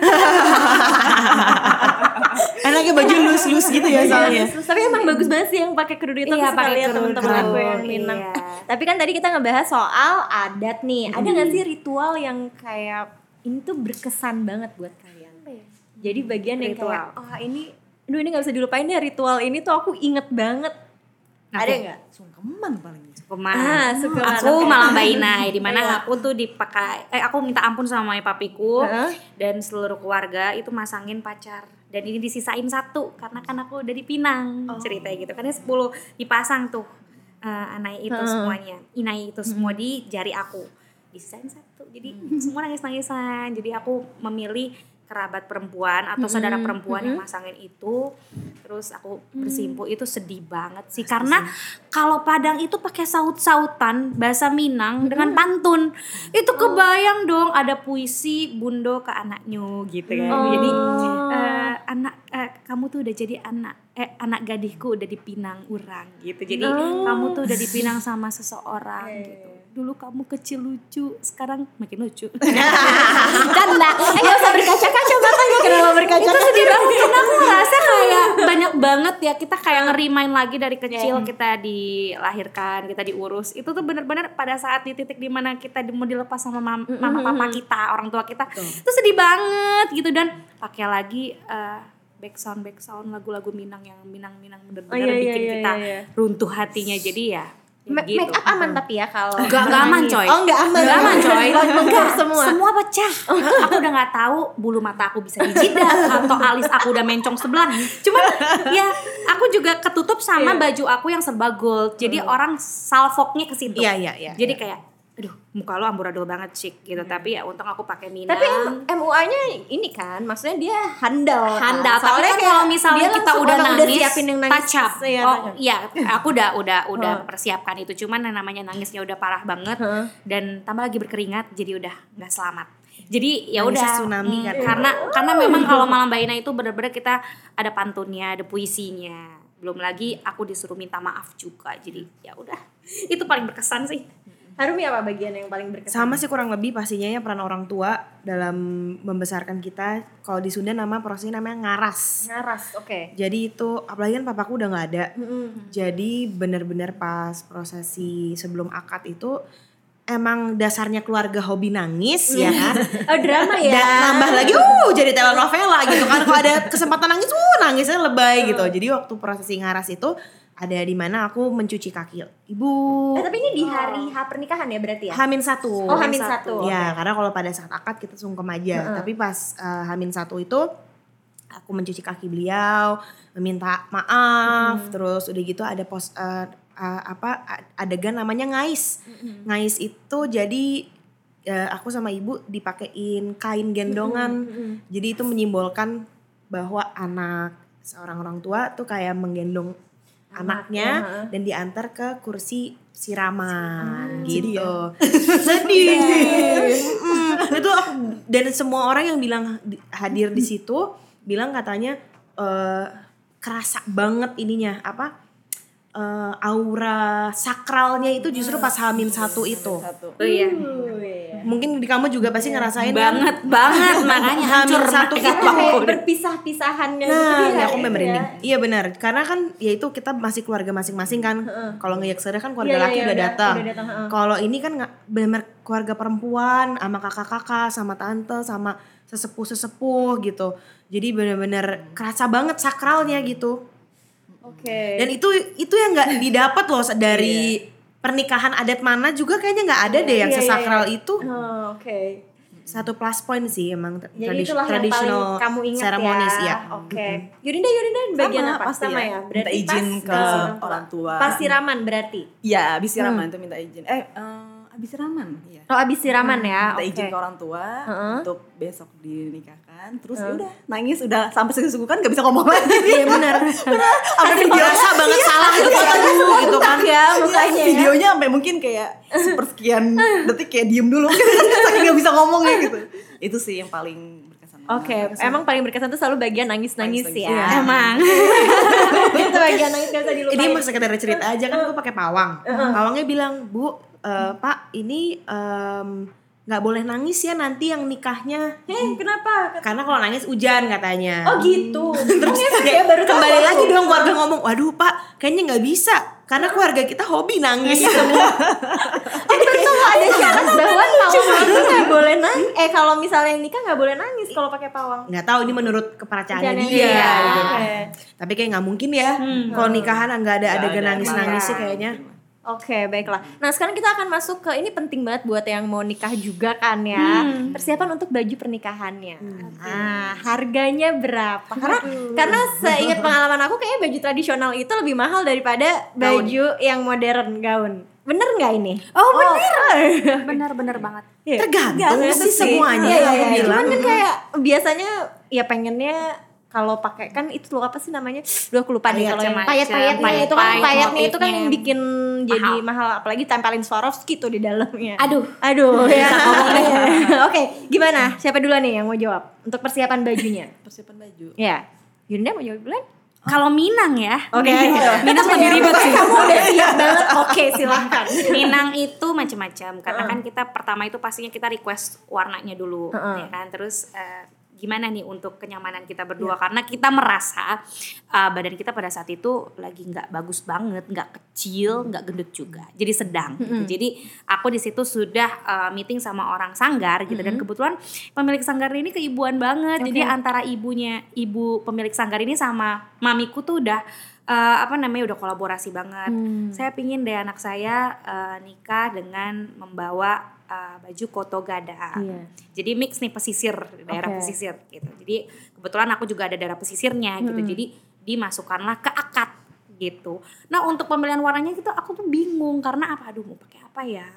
Enaknya baju lus-lus gitu ya soalnya. Tapi emang bagus banget sih yang pakai kerudung itu Iya, aku pakai teman-teman aku yang Minang. Iya. Tapi kan tadi kita ngebahas soal adat nih. Ada nggak sih ritual yang kayak ini tuh berkesan banget buat kalian? Jadi bagian yang Ritual. kayak oh ini Aduh ini gak bisa dilupain deh ritual ini tuh aku inget banget Ada nggak? Sungkeman paling. Kuman. Ah, sungkeman, aku malam bainai di mana Iya. aku tuh dipakai eh aku minta ampun sama papiku Heeh. dan seluruh keluarga itu masangin pacar dan ini disisain satu karena kan aku udah di Pinang Oh. ceritanya gitu karena 10 dipasang tuh eh, anai itu Heeh. semuanya inai itu semua di jari aku disisain satu jadi semua nangis nangisan jadi aku memilih kerabat perempuan atau saudara perempuan yang masangin itu terus aku bersimpu itu sedih banget sih. Karena kalau Padang itu pakai saut-sautan bahasa Minang dengan pantun. Itu kebayang dong ada puisi bundo ke anaknya gitu kan. Oh. jadi eh, anak eh, kamu tuh udah jadi anak eh anak gadihku udah dipinang urang gitu. Jadi Oh. kamu tuh udah dipinang sama seseorang gitu dulu kamu kecil lucu sekarang makin lucu. Canda. Eh gak usah berkaca-kaca matanya kenapa berkaca-kaca? itu sedih banget. Karena aku ngerasa kayak banyak banget ya kita kayak ngerimain lagi dari kecil kita dilahirkan kita diurus. Itu tuh bener-bener pada saat di titik di mana kita di- mau dilepas sama mam- mama papa kita orang tua kita itu sedih banget gitu. Dan pakai lagi eh, background background lagu-lagu Minang yang Minang Minang bener-bener Oh, iya, iya, bikin iya, kita iya. runtuh hatinya. Jadi ya Ma- gitu. Make up aman tapi ya kalau Enggak, enggak aman coy. Oh enggak aman. Enggak aman coy. Bengkak semua. Semua pecah. Aku udah gak tahu bulu mata aku bisa dijidat Atau alis aku udah mencong sebelah Cuman ya aku juga ketutup sama baju aku yang serba gold. Jadi orang salfoknya ke situ. Iya, iya, iya. Jadi kayak aduh muka lo amburadul banget chic gitu. Tapi ya untung aku pakai Minang. Tapi MUA-nya ini kan, maksudnya dia handal. kan? handal tapi Soalnya kan kayak kalau misalnya kita udah nangis siapin yang nangis. touch up. Iya, oh iya aku udah udah udah persiapkan itu. Cuman yang namanya nangisnya udah parah banget Heeh. dan tambah lagi berkeringat jadi udah nggak selamat. Jadi ya udah. tsunami kan. karena karena memang kalau malam baina itu benar-benar kita ada pantunnya ada puisinya. Belum lagi aku disuruh minta maaf juga jadi ya udah. Itu paling berkesan sih Harumi apa bagian yang paling berkesan? Sama sih kurang lebih pastinya ya peran orang tua dalam membesarkan kita. Kalau di Sunda nama prosesnya namanya ngaras. Ngaras, oke. Jadi itu apalagi kan papaku udah nggak ada. Jadi bener-bener pas prosesi sebelum akad itu emang dasarnya keluarga hobi nangis ya kan. Oh drama ya. Dan nambah lagi uh jadi telenovela gitu kan kalau ada kesempatan nangis uh nangisnya lebay gitu. Jadi waktu prosesi ngaras itu ada di mana aku mencuci kaki ibu. Eh, tapi ini di hari H pernikahan ya berarti ya? Hamin satu. Oh, Hamin satu, Ya, karena kalau pada saat akad kita sungkem aja. Tapi pas eh, Hamin satu itu aku mencuci kaki beliau, meminta maaf, terus udah gitu ada pos eh, eh, apa adegan namanya ngais. Ngais itu jadi eh, aku sama ibu dipakein kain gendongan. Jadi itu menyimbolkan bahwa anak seorang orang tua tuh kayak menggendong anaknya dan diantar ke kursi siraman gitu. Sedih. Mm, itu aku dan semua orang yang bilang di- hadir di situ bilang katanya eh, kerasa banget ininya apa eh, aura sakralnya itu justru pas Hamin satu itu. Satu. oh iya Mungkin di kamu juga pasti ngerasain kan? banget banget makanya hancur satu itu Kayak berpisah-pisahannya gitu Nah, ya, ya aku ya, merinding. ya. Iya benar. Karena kan ya itu kita masih keluarga masing-masing kan. Kalau ngeyak kan keluarga Iya, iya, laki iya, udah udah- datang. datang, heeh. Kalau ini kan benar keluarga perempuan sama kakak-kakak, sama tante, sama sesepuh-sesepuh gitu. Jadi benar-benar kerasa banget sakralnya gitu. Oke. Dan itu itu yang nggak didapat loh dari pernikahan adat mana juga kayaknya nggak ada deh yang Iya, iya, sesakral iya. itu. Oh, Oke. Satu plus point sih emang Jadi tradi- traditional kamu ingat ceremonies ya. ya. Oke. Yurinda Yurinda bagian Sama, apa? pasti Sama ya. ya. Minta izin pas, ke eh, orang tua. Pas siraman berarti. Iya, abis siraman itu minta izin. Eh, eh, abis siraman, iya. Oh abis siraman ya. Minta Oke. izin ke orang tua Heeh. untuk besok dinikahkan. Terus ya udah nangis, udah sampai sesukukan gak bisa ngomong lagi. Iya benar. Sampai video rasa banget salah gitu aduh gitu kan. ya mukanya ya. Videonya sampai mungkin kayak sepersekian detik kayak diem dulu. Saking gak bisa ngomongnya gitu. Itu sih yang paling berkesan. Oke, emang paling berkesan tuh selalu bagian nangis-nangis ya. iya. emang itu bagian nangis gak bisa dilupain. Ini mau sekedar cerita aja kan gue pakai pawang. Pawangnya bilang, "Bu, eh, Pak, ini em, nggak boleh nangis ya nanti yang nikahnya." Eh, kenapa? Karena kalau nangis hujan katanya. Oh gitu. Terus ya baru kembali lagi dong keluarga ngomong, "Waduh, Pak, kayaknya nggak bisa." Karena keluarga kita hobi nangis semua. Oh, berarti kalau ada syarat bahwa pawang itu nggak boleh nangis. Eh kalau misalnya yang nikah nggak boleh nangis kalau pakai pawang. nggak tahu ini menurut kepercayaannya dia. dia. gitu. Tapi kayak nggak mungkin ya. Kalau nikahan nggak ada adegan ada. nangis nangis sih kayaknya. Oke, baiklah. Nah, sekarang kita akan masuk ke ini penting banget buat yang mau nikah juga kan ya. Persiapan untuk baju pernikahannya. Nah, harganya berapa? Karena karena seingat pengalaman aku kayaknya baju tradisional itu lebih mahal daripada baju yang modern gaun. Bener nggak ini? Oh bener, bener-bener banget. Iya. Tergantung Nggak, sih semuanya, Iya, iya, iya. Cuman kan kayak biasanya ya pengennya kalau pakai kan itu loh apa sih namanya? Duh aku lupa deh kalau yang payet-payetnya itu kan Payet, payetnya itu kan yang bikin jadi mahal apalagi tempelin Swarovski tuh di dalamnya. Aduh. Aduh, ya ngomong deh. Oke, gimana? Siapa duluan nih yang mau jawab untuk persiapan bajunya? Persiapan baju. Ya. Yunda mau jawab duluan? Kalau Minang ya, Oke, Minang lebih ribet sih. Kamu udah siap banget. Oke, silahkan. Minang itu macam-macam karena kan kita pertama itu pastinya kita request warnanya dulu Heeh. ya kan terus eh, gimana nih untuk kenyamanan kita berdua? Karena kita merasa eh, badan kita pada saat itu lagi nggak bagus banget nggak kecil nggak gendut juga. Jadi sedang gitu. jadi aku di situ sudah eh, meeting sama orang sanggar gitu. Dan kebetulan pemilik sanggar ini keibuan banget. Jadi antara ibunya ibu pemilik sanggar ini sama mamiku tuh udah eh, apa namanya udah kolaborasi banget. Saya pingin deh anak saya eh, nikah dengan membawa eh, baju koto gada. Iya. Jadi mix nih pesisir, daerah Oke. pesisir gitu. Jadi kebetulan aku juga ada daerah pesisirnya gitu. Jadi dimasukkanlah ke akad gitu. Nah untuk pemilihan warnanya gitu aku tuh bingung karena apa? Aduh mau pakai apa ya?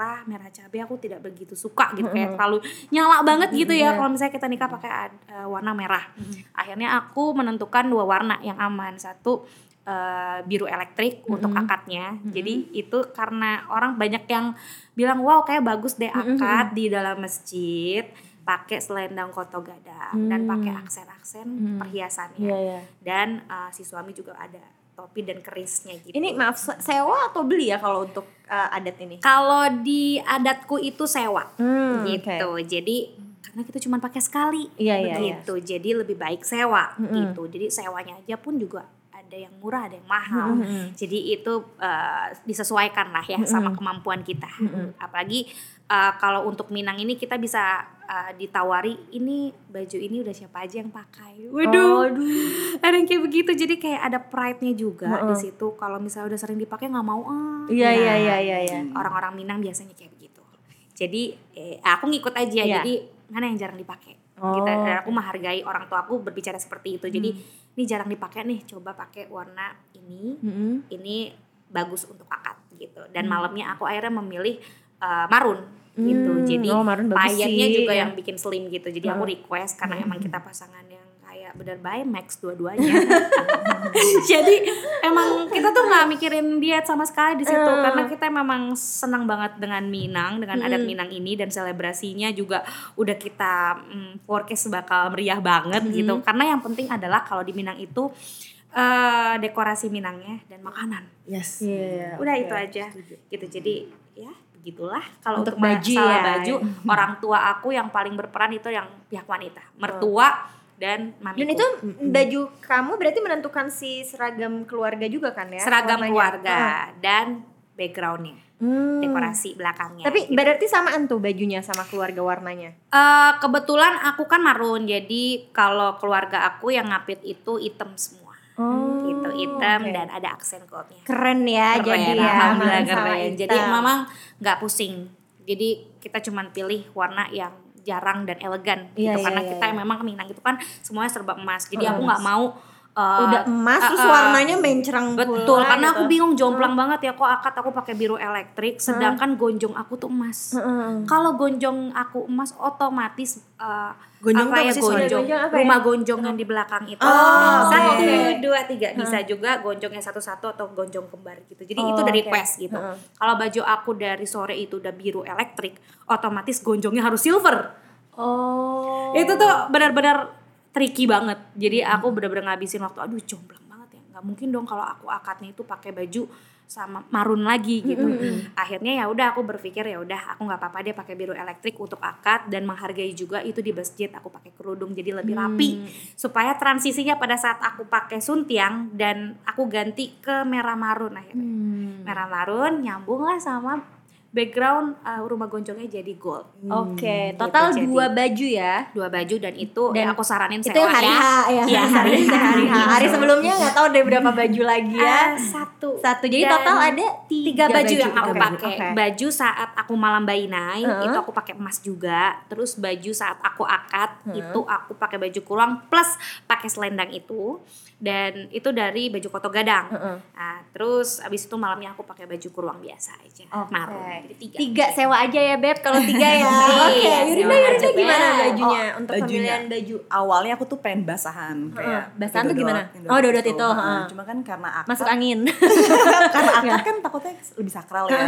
Merah, merah cabai aku tidak begitu suka gitu kayak terlalu nyala banget gitu ya kalau misalnya kita nikah pakai eh, warna merah. Akhirnya aku menentukan dua warna yang aman. Satu eh, biru elektrik untuk akadnya. Jadi itu karena orang banyak yang bilang wow kayak bagus deh akad di dalam masjid pakai selendang koto gadang dan pakai aksen-aksen perhiasannya. Iya, iya. Dan eh, si suami juga ada topi dan kerisnya gitu. Ini maaf se- sewa atau beli ya kalau untuk uh, adat ini? kalau di adatku itu sewa Hmm, gitu. Jadi karena kita cuma pakai sekali Iya, iya, begitu. Jadi lebih baik sewa gitu. Jadi sewanya aja pun juga ada yang murah, ada yang mahal. Jadi itu eh, disesuaikan lah ya sama kemampuan kita. Apalagi eh, kalau untuk Minang ini kita bisa eh, ditawari ini baju ini udah siapa aja yang pakai. Waduh. Ada yang kayak begitu. Jadi kayak ada pride-nya juga di situ. Kalau misalnya udah sering dipakai nggak mau ah. Iya, Ya. iya, iya, iya, iya. Orang-orang Minang biasanya kayak begitu. Jadi eh, aku ngikut aja. Iya. Jadi mana yang jarang dipakai. Oh. Dan aku menghargai orang tua aku berbicara seperti itu. Jadi Hmm. Ini jarang dipakai nih. Coba pakai warna ini. Mm-mm. Ini bagus untuk akad gitu. Dan Hmm. malamnya aku akhirnya memilih eh, marun gitu. Hmm, Jadi oh, marun bagus payetnya sih, juga ya. yang bikin slim gitu. Jadi aku Hmm. request karena emang kita pasangan benar baik max dua-duanya. Jadi emang kita tuh nggak mikirin diet sama sekali di situ Hmm. karena kita memang senang banget dengan Minang, dengan adat Minang ini dan selebrasinya juga udah kita mm, forecast bakal meriah banget Hmm. gitu. Karena yang penting adalah kalau di Minang itu eh, dekorasi Minangnya dan makanan. Yes. Iya. Udah oke. itu aja. Gitu. Jadi ya begitulah kalau Untuk untuk, baju masalah ya. baju orang tua aku yang paling berperan itu yang pihak wanita mertua dan mamiku Dan itu baju kamu berarti menentukan si seragam keluarga juga kan ya? seragam warnanya? keluarga Ah. dan backgroundnya Hmm. dekorasi belakangnya Tapi gitu. berarti samaan tuh bajunya sama keluarga warnanya. Eh, kebetulan aku kan marun jadi kalau keluarga aku yang ngapit itu hitam semua Oh. gitu hitam oke. dan ada aksen goldnya Keren ya Keren, jadi ya. alhamdulillah keren. Jadi memang nggak pusing. Jadi kita cuman pilih warna yang jarang dan elegan gitu iya, karena iya, kita iya. memang Minang itu kan semuanya serba emas. Jadi Heeh, aku nggak mau uh, udah emas terus uh, uh, warnanya mencerang Betul, pula karena gitu. aku bingung jomplang banget ya kok akad aku pakai biru elektrik sedangkan gonjong aku tuh emas. Heeh. Kalau gonjong aku emas otomatis uh, Gonjong tuh apa ya sih, gonjong? Gonjong apa ya? Rumah gonjong yang di belakang itu. Oh, satu, oke. dua, tiga. Bisa juga gonjongnya satu-satu atau gonjong kembar gitu. Jadi Oh, itu dari request gitu. Heeh. Kalau baju aku dari sore itu udah biru elektrik, otomatis gonjongnya harus silver. Oh. Itu tuh benar-benar tricky banget. Jadi aku benar-benar ngabisin waktu. Aduh, jomplang banget ya. Nggak mungkin dong kalau aku akadnya itu pakai baju sama marun lagi gitu. Akhirnya ya udah aku berpikir ya udah aku nggak apa-apa deh pakai biru elektrik untuk akad dan menghargai juga itu di masjid aku pakai kerudung jadi lebih rapi supaya transisinya pada saat aku pakai suntiang dan aku ganti ke merah marun akhirnya. Hmm. Merah marun nyambung lah sama background uh, rumah goncongnya jadi gold. Oke, total Gitu, dua jadi. baju ya. Dua baju dan itu Dan ya aku saranin Itu sewa yang hari H ya. Iya, hari H. Hari H. Hari sebelumnya nggak tahu deh berapa baju lagi ya. Ah, satu. Satu. Jadi Dan total ada tiga, tiga baju, yang aku pakai. Oke. Baju saat aku malam bayinai Heeh. itu aku pakai emas juga. Terus baju saat aku akad itu aku pakai baju kurang plus pakai selendang itu. Dan itu dari baju koto gadang. Heeh. Nah, terus abis itu malamnya aku pakai baju kurang biasa aja. Oke. Marun. Jadi tiga. Tiga sewa aja ya beb kalau tiga ya. Oke, Iya, Yurina sewa Yurina aja, gimana bajunya Oh, untuk bajunya. pemilihan baju? Awalnya aku tuh pengen basahan kayak basahan tuh gimana? Oh, dodot itu, heeh. Cuma kan karena akad Masuk angin. karena akad kan takutnya lebih sakral ya.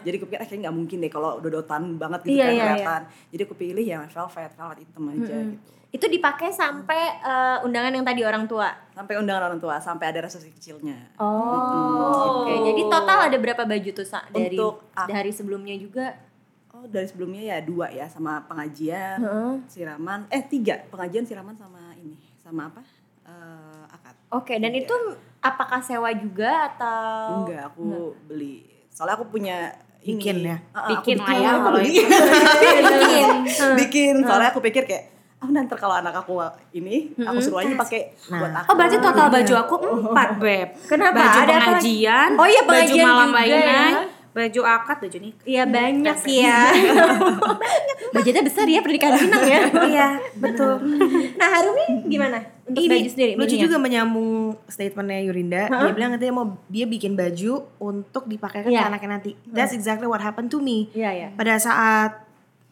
Jadi aku pikir eh, kayaknya nggak mungkin deh kalau dodotan banget gitu Iya, kan iya, kelihatan. Jadi aku pilih yang velvet, velvet hitam aja gitu. Itu dipakai sampai eh, undangan yang tadi orang tua. Sampai undangan orang tua, sampai ada resepsi kecilnya. Oh, oke. Jadi total ada berapa baju tuh Sa? dari Untuk dari sebelumnya juga? Oh dari sebelumnya ya dua ya sama pengajian, siraman, eh tiga pengajian, siraman sama ini, sama apa? Eh, akad. Oke, dan itu apakah sewa juga atau Enggak, aku beli. Soalnya aku punya ini. Bikin ya? Ah, aku Bikin lah ya aku kalau beli. itu. bikin? bikin. Soalnya aku pikir kayak, ah nanti kalau anak aku ini, aku suruh aja pakai buat aku. Oh berarti total baju aku empat beb. Kenapa? Baju Ada pengajian. Oh iya, baju pengajian malam juga bayinai, ya. baju akad, baju nikah. Iya banyak ya. Budgetnya besar ya pernikahan Minang ya. Iya betul. Nah Harumi gimana untuk ini baju sendiri? lucu juga menyambung statementnya Yurinda dia bilang katanya mau dia bikin baju untuk dipakaikan Iya. ke anaknya nanti that's exactly what happened to me Iya ya. pada saat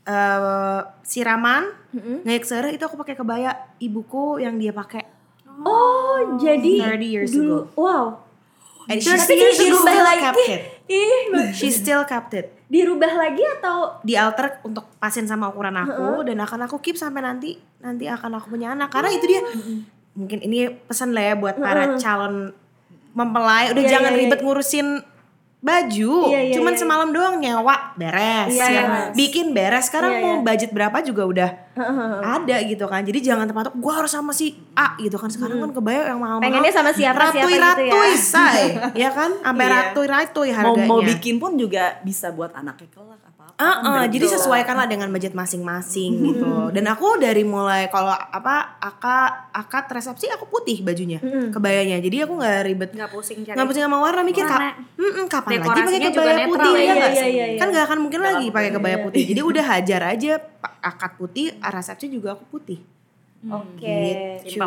eh, siraman ngayek sereh itu aku pakai kebaya ibuku yang dia pakai. Oh jadi 30 years dulu, ago. wow. and ini still dirubah lagi. kept it. She still kept it. Dirubah lagi atau? Di alter untuk pasin sama ukuran aku dan akan aku keep sampai nanti nanti akan aku punya anak. Karena itu dia mungkin ini pesan lah ya buat para calon mempelai. Udah Iya, jangan iya, iya. ribet ngurusin baju Iya, iya, cuman iya. semalam doang nyewa beres Iya, ya. iya. bikin beres sekarang Iya, mau iya. budget berapa juga udah ada gitu kan jadi jangan terpatok gua harus sama si A gitu kan sekarang kan kebayang yang mahal Pengennya sama siapa, siapa ratui gitu ya. ratui say ya kan sampai Iya. ratui ratui mau harganya mau bikin pun juga bisa buat anaknya kelak Ah, ah, jadi sesuaikan lah dengan budget masing-masing gitu. Dan aku dari mulai kalau apa akad akad resepsi aku putih bajunya, kebayanya. Jadi aku nggak ribet Nggak pusing cari. nggak pusing sama warna mikir Warna. kap, mm, kapan lagi pakai kebaya putih ya. ya Iya, sih? iya, iya. Kan nggak akan mungkin lagi pakai kebaya putih. Jadi udah hajar aja akad putih, resepsi juga aku putih. Oke. Gitu.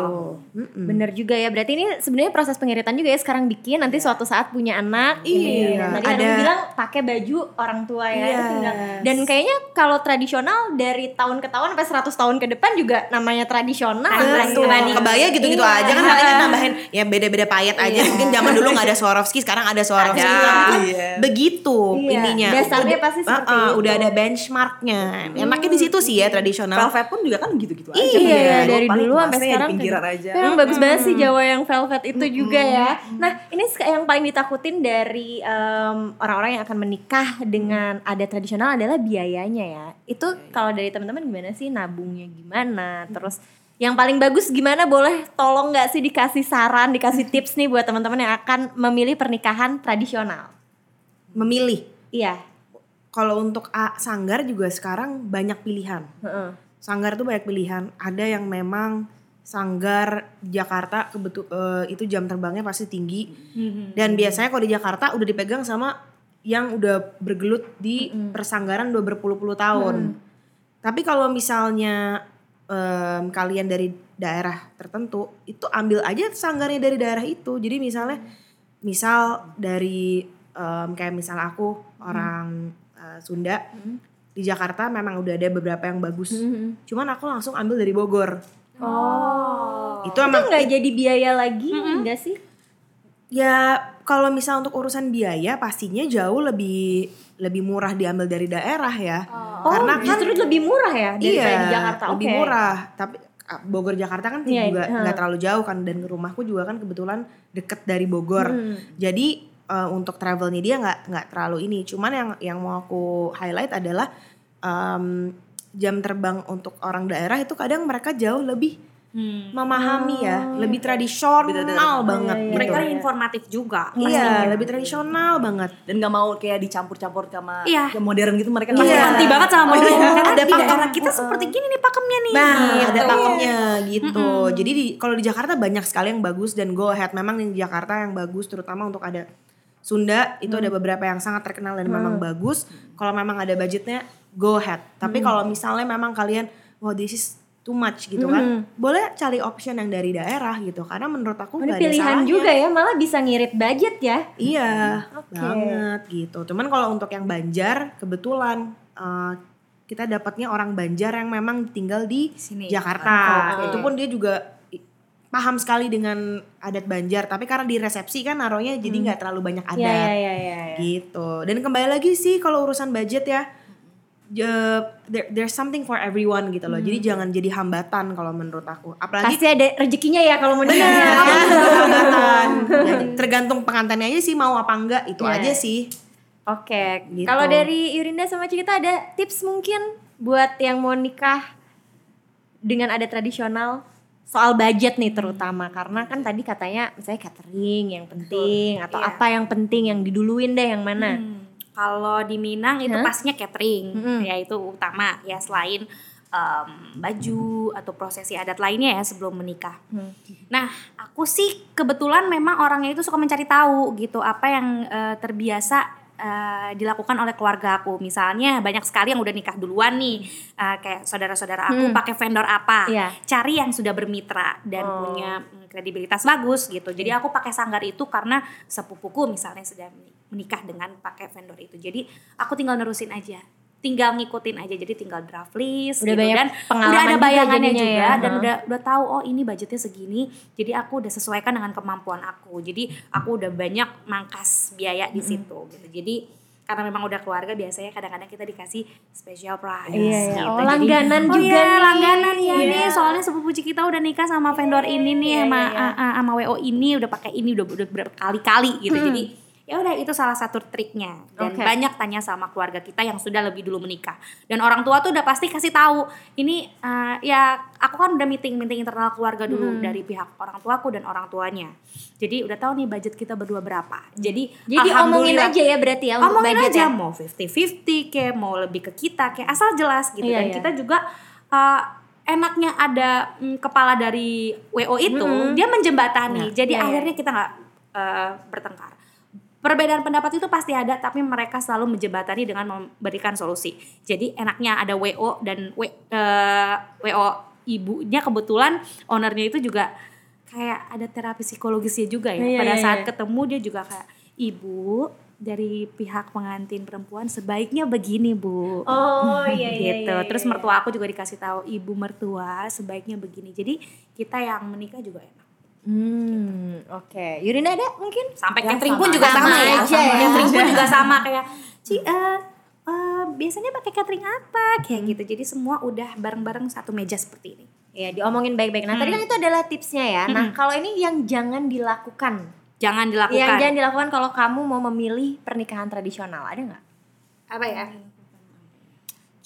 Mm-mm. Bener juga ya. Berarti ini sebenarnya proses pengiritan juga ya sekarang bikin nanti suatu saat punya anak. Iya, Tadi ada- ada bilang pakai baju orang tua ya. Yes. Tinggal- Dan kayaknya kalau tradisional dari tahun ke tahun sampai 100 tahun ke depan juga namanya tradisional. Betul. Dibanding- Kebaya gitu-gitu Iya. aja kan paling nambahin ya beda-beda payet aja. Mungkin zaman dulu nggak ada Swarovski, sekarang ada Swarovski. Ada. Kan Iya. begitu Iya, ininya. dasarnya Udah- pasti seperti uh-uh, itu. Udah ada benchmarknya. Enaknya di situ sih ya tradisional. Velvet pun juga kan gitu-gitu aja. Iya, Iya, dari paling dulu sampai sekarang pinggiran aja. Memang bagus banget sih Jawa yang velvet itu juga ya. Nah, ini yang paling ditakutin dari em, orang-orang yang akan menikah dengan adat tradisional adalah biayanya ya. Itu kalau dari teman-teman gimana sih nabungnya gimana? Terus yang paling bagus gimana boleh tolong nggak sih dikasih saran, dikasih tips nih buat teman-teman yang akan memilih pernikahan tradisional? Memilih. Iya. Kalau untuk A, sanggar juga sekarang banyak pilihan. Heeh. Sanggar tuh banyak pilihan. Ada yang memang sanggar Jakarta kebetul eh, itu jam terbangnya pasti tinggi. Dan biasanya kalau di Jakarta udah dipegang sama yang udah bergelut di persanggaran udah berpuluh-puluh tahun. Tapi kalau misalnya em, kalian dari daerah tertentu, itu ambil aja sanggarnya dari daerah itu. Jadi misalnya, misal dari em, kayak misal aku orang eh, Sunda di Jakarta memang udah ada beberapa yang bagus. Cuman aku langsung ambil dari Bogor. Oh. Itu emang nggak jadi biaya lagi enggak sih? Ya kalau misal untuk urusan biaya pastinya jauh lebih lebih murah diambil dari daerah ya. Oh, Karena kan justru lebih murah ya daripada iya, di Jakarta. lebih murah. Tapi Bogor Jakarta kan Iya, juga nggak terlalu jauh kan dan rumahku juga kan kebetulan deket dari Bogor. Hmm. Jadi eh, untuk travelnya dia nggak nggak terlalu ini. Cuman yang yang mau aku highlight adalah em, jam terbang untuk orang daerah itu kadang mereka jauh lebih memahami ya, lebih tradisional banget gitu. Mereka informatif juga. Iya, lebih tradisional banget. dan nggak mau kayak dicampur-campur sama Iya. yang modern gitu mereka Masih Iya. anti banget sama modern. Karena ada di daerah pakem. kita seperti gini nih pakemnya nih. Nah, Gitu. ada pakemnya gitu. Jadi di kalau di Jakarta banyak sekali yang bagus dan go ahead memang di Jakarta yang bagus terutama untuk ada Sunda itu ada beberapa yang sangat terkenal dan memang bagus. Kalau memang ada budgetnya go ahead. Tapi kalau misalnya memang kalian wow this is too much gitu kan. Boleh cari option yang dari daerah gitu karena menurut aku nggak ada pilihan salahnya. juga ya, malah bisa ngirit budget ya. Iya, Oke. banget gitu. Cuman kalau untuk yang Banjar kebetulan eh, kita dapatnya orang Banjar yang memang tinggal di Sini. Jakarta. Oke. Itu pun dia juga paham sekali dengan adat Banjar, tapi karena di resepsi kan naruhnya jadi nggak terlalu banyak adat. Iya, iya, iya, iya. Gitu. Dan kembali lagi sih kalau urusan budget ya je- there, there's something for everyone gitu loh. Jadi jangan jadi hambatan kalau menurut aku. Apalagi Pasti ada rezekinya ya kalau mau nikah. hambatan. Tergantung pengantinnya aja sih mau apa enggak itu Iya. aja sih. Oke, Gitu. kalau dari Yurinda sama Cikita ada tips mungkin buat yang mau nikah dengan adat tradisional soal budget nih terutama karena kan tadi katanya misalnya catering yang penting atau Iya. apa yang penting yang diduluin deh yang mana? Hmm, Kalau di Minang itu Hah? pastinya catering, Mm-mm. ya itu utama ya selain em, baju atau prosesi adat lainnya ya sebelum menikah. Hmm. Nah, aku sih kebetulan memang orangnya itu suka mencari tahu gitu apa yang eh, terbiasa eh, dilakukan oleh keluarga aku. Misalnya banyak sekali yang udah nikah duluan nih, eh, kayak saudara-saudara aku Hmm. pakai vendor apa. Iya. Cari yang sudah bermitra dan Oh. punya mm, kredibilitas bagus gitu. Jadi aku pakai sanggar itu karena sepupuku misalnya sudah menikah dengan pakai vendor itu. Jadi aku tinggal nerusin aja. Tinggal ngikutin aja. Jadi tinggal draft list Udah gitu banyak dan pengalaman udah ada juga bayangannya jadinya juga ya. dan udah udah tahu oh ini budgetnya segini. Jadi aku udah sesuaikan dengan kemampuan aku. Jadi aku udah banyak mangkas biaya di situ gitu. Jadi karena memang udah keluarga biasanya kadang-kadang kita dikasih special price Iya, iya. gitu. Oh, Jadi, langganan oh juga iya, nih. langganan ya Iya. nih soalnya sepupu kita udah nikah sama vendor ini nih sama iya, iya. sama WO ini udah pakai ini udah udah berkali-kali gitu. Hmm. Jadi ya udah itu salah satu triknya dan Oke. banyak tanya sama keluarga kita yang sudah lebih dulu menikah dan orang tua tuh udah pasti kasih tahu ini eh, ya aku kan udah meeting meeting internal keluarga dulu Hmm. dari pihak orang tuaku dan orang tuanya jadi udah tahu nih budget kita berdua berapa jadi Jadi omongin aja ya berarti ya untuk omongin budget aja ya. mau 50-50 kayak mau lebih ke kita kayak asal jelas gitu Iya, dan iya. kita juga uh, enaknya ada mm, kepala dari WO itu Mm-mm. dia menjembatani jadi Iya, iya. akhirnya kita nggak uh, bertengkar perbedaan pendapat itu pasti ada tapi mereka selalu menjembatani dengan memberikan solusi jadi enaknya ada WO dan W, uh, WO ibunya kebetulan ownernya itu juga kayak ada terapi psikologisnya juga ya Iya, pada iya, saat iya. ketemu dia juga kayak ibu dari pihak pengantin perempuan sebaiknya begini bu Oh iya iya. gitu iya, terus iya. mertua aku juga dikasih tahu ibu mertua sebaiknya begini jadi kita yang menikah juga enak Hmm, oke. Yurina ada mungkin? sampai Ya, catering sama pun juga aja. sama, ya Sama aja ya. catering pun juga sama kayak Ci eh, eh, biasanya pakai catering apa kayak Hmm. gitu jadi semua udah bareng-bareng satu meja seperti ini Ya diomongin baik-baik. Nah tadi Hmm. kan itu adalah tipsnya ya. Nah kalau ini yang jangan dilakukan. jangan dilakukan Yang jangan dilakukan kalau kamu mau memilih pernikahan tradisional ada nggak? apa ya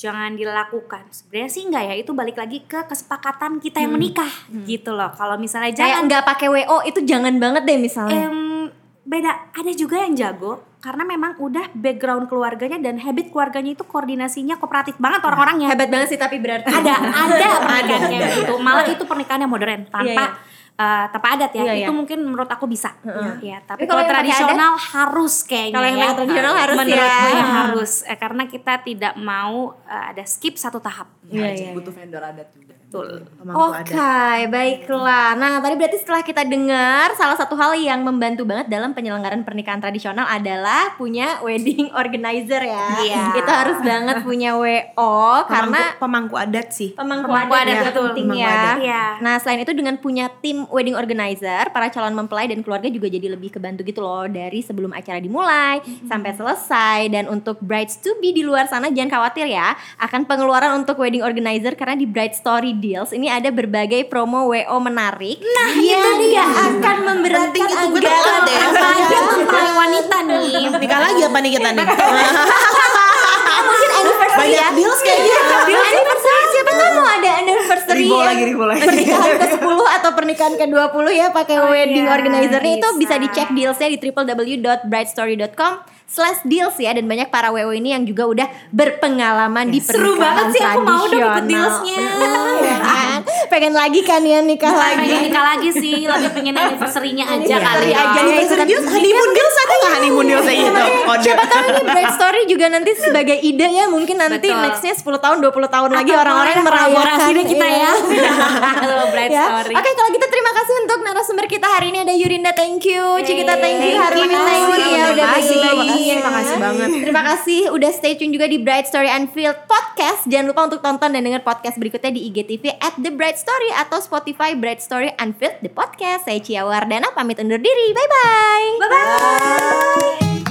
jangan dilakukan. Sebenarnya sih enggak ya itu balik lagi ke kesepakatan kita yang menikah gitu loh. Kalau misalnya Hmm. Kayak jangan nggak pakai WO itu jangan banget deh misalnya. Em, beda. Ada juga yang jago karena memang udah background keluarganya dan habit keluarganya itu koordinasinya kooperatif banget orang-orangnya. Hebat banget sih tapi berarti. Ada ada pernikahan kayak gitu. Malah itu pernikahan yang modern tanpa Iya, eh, tanpa adat ya. Iya, itu iya. mungkin menurut aku bisa. Ya Tapi tapi kalau tradisional harus kayaknya Kalau yang ya. tradisional harus menurut ya. gue harus. Eh, karena kita tidak mau eh, ada skip satu tahap. Iya, iya, butuh vendor adat juga betul Pemangku Oke, adat. baiklah. Nah, tadi berarti setelah kita dengar salah satu hal yang membantu banget dalam penyelenggaraan pernikahan tradisional adalah punya wedding organizer ya. Iya. Itu harus banget punya WO karena pemangku, pemangku adat sih. pemangku, Pemangku adat, adat, ya, betul. penting Pemangku ya. adat. Iya. Nah, selain itu dengan punya tim wedding organizer, para calon mempelai dan keluarga juga jadi lebih kebantu gitu loh dari sebelum acara dimulai sampai selesai dan untuk brides to be di luar sana jangan khawatir ya akan pengeluaran untuk wedding organizer karena di Bride Story Deals ini ada berbagai promo WO menarik nah, yang nggak akan memberatkan anggaran ya. ada mempelai wanita nih Nikah lagi apa nih kita nih? mungkin anniversary Banyak ya deals kayak gitu. anniversary siapa tahu mau ada anniversary Ribo yang lagi, ribo lagi. pernikahan ke-10 atau pernikahan ke-20 ya pakai Oh wedding iya, organizer-nya itu bisa bisa. dicek dealsnya di www.brightstory.com slash deals ya dan banyak para WO ini yang juga udah berpengalaman di Seru pernikahan banget sih, aku mau dong ikut dealsnya. Ya kan? pengen lagi kan ya nikah lagi pengen nikah lagi sih lebih pengen anniversary-nya aja kali ya aja nih Anniversary deals, honeymoon deals ada nggak honeymoon deals kayak gitu? Kode. Siapa tahu ini Bright Story juga nanti sebagai ide ya mungkin nanti nextnya 10 tahun 20 tahun lagi orang-orang merayakan kita iya. ya. Halo Bright Ya. Story. Oke kalau gitu terima kasih untuk narasumber kita hari ini ada Yurinda thank you, Cikita thank you, you. thank you ya udah Makasih, bagi-bagi. makasih, makasih banget. Terima kasih udah stay tune juga di Bright Story Unfiltered Podcast. Jangan lupa untuk tonton dan dengar podcast berikutnya di IGTV at The Bright Story atau Spotify Bright Story Unfiltered The Podcast. Saya Cia Wardana pamit undur diri. Bye bye. Bye bye.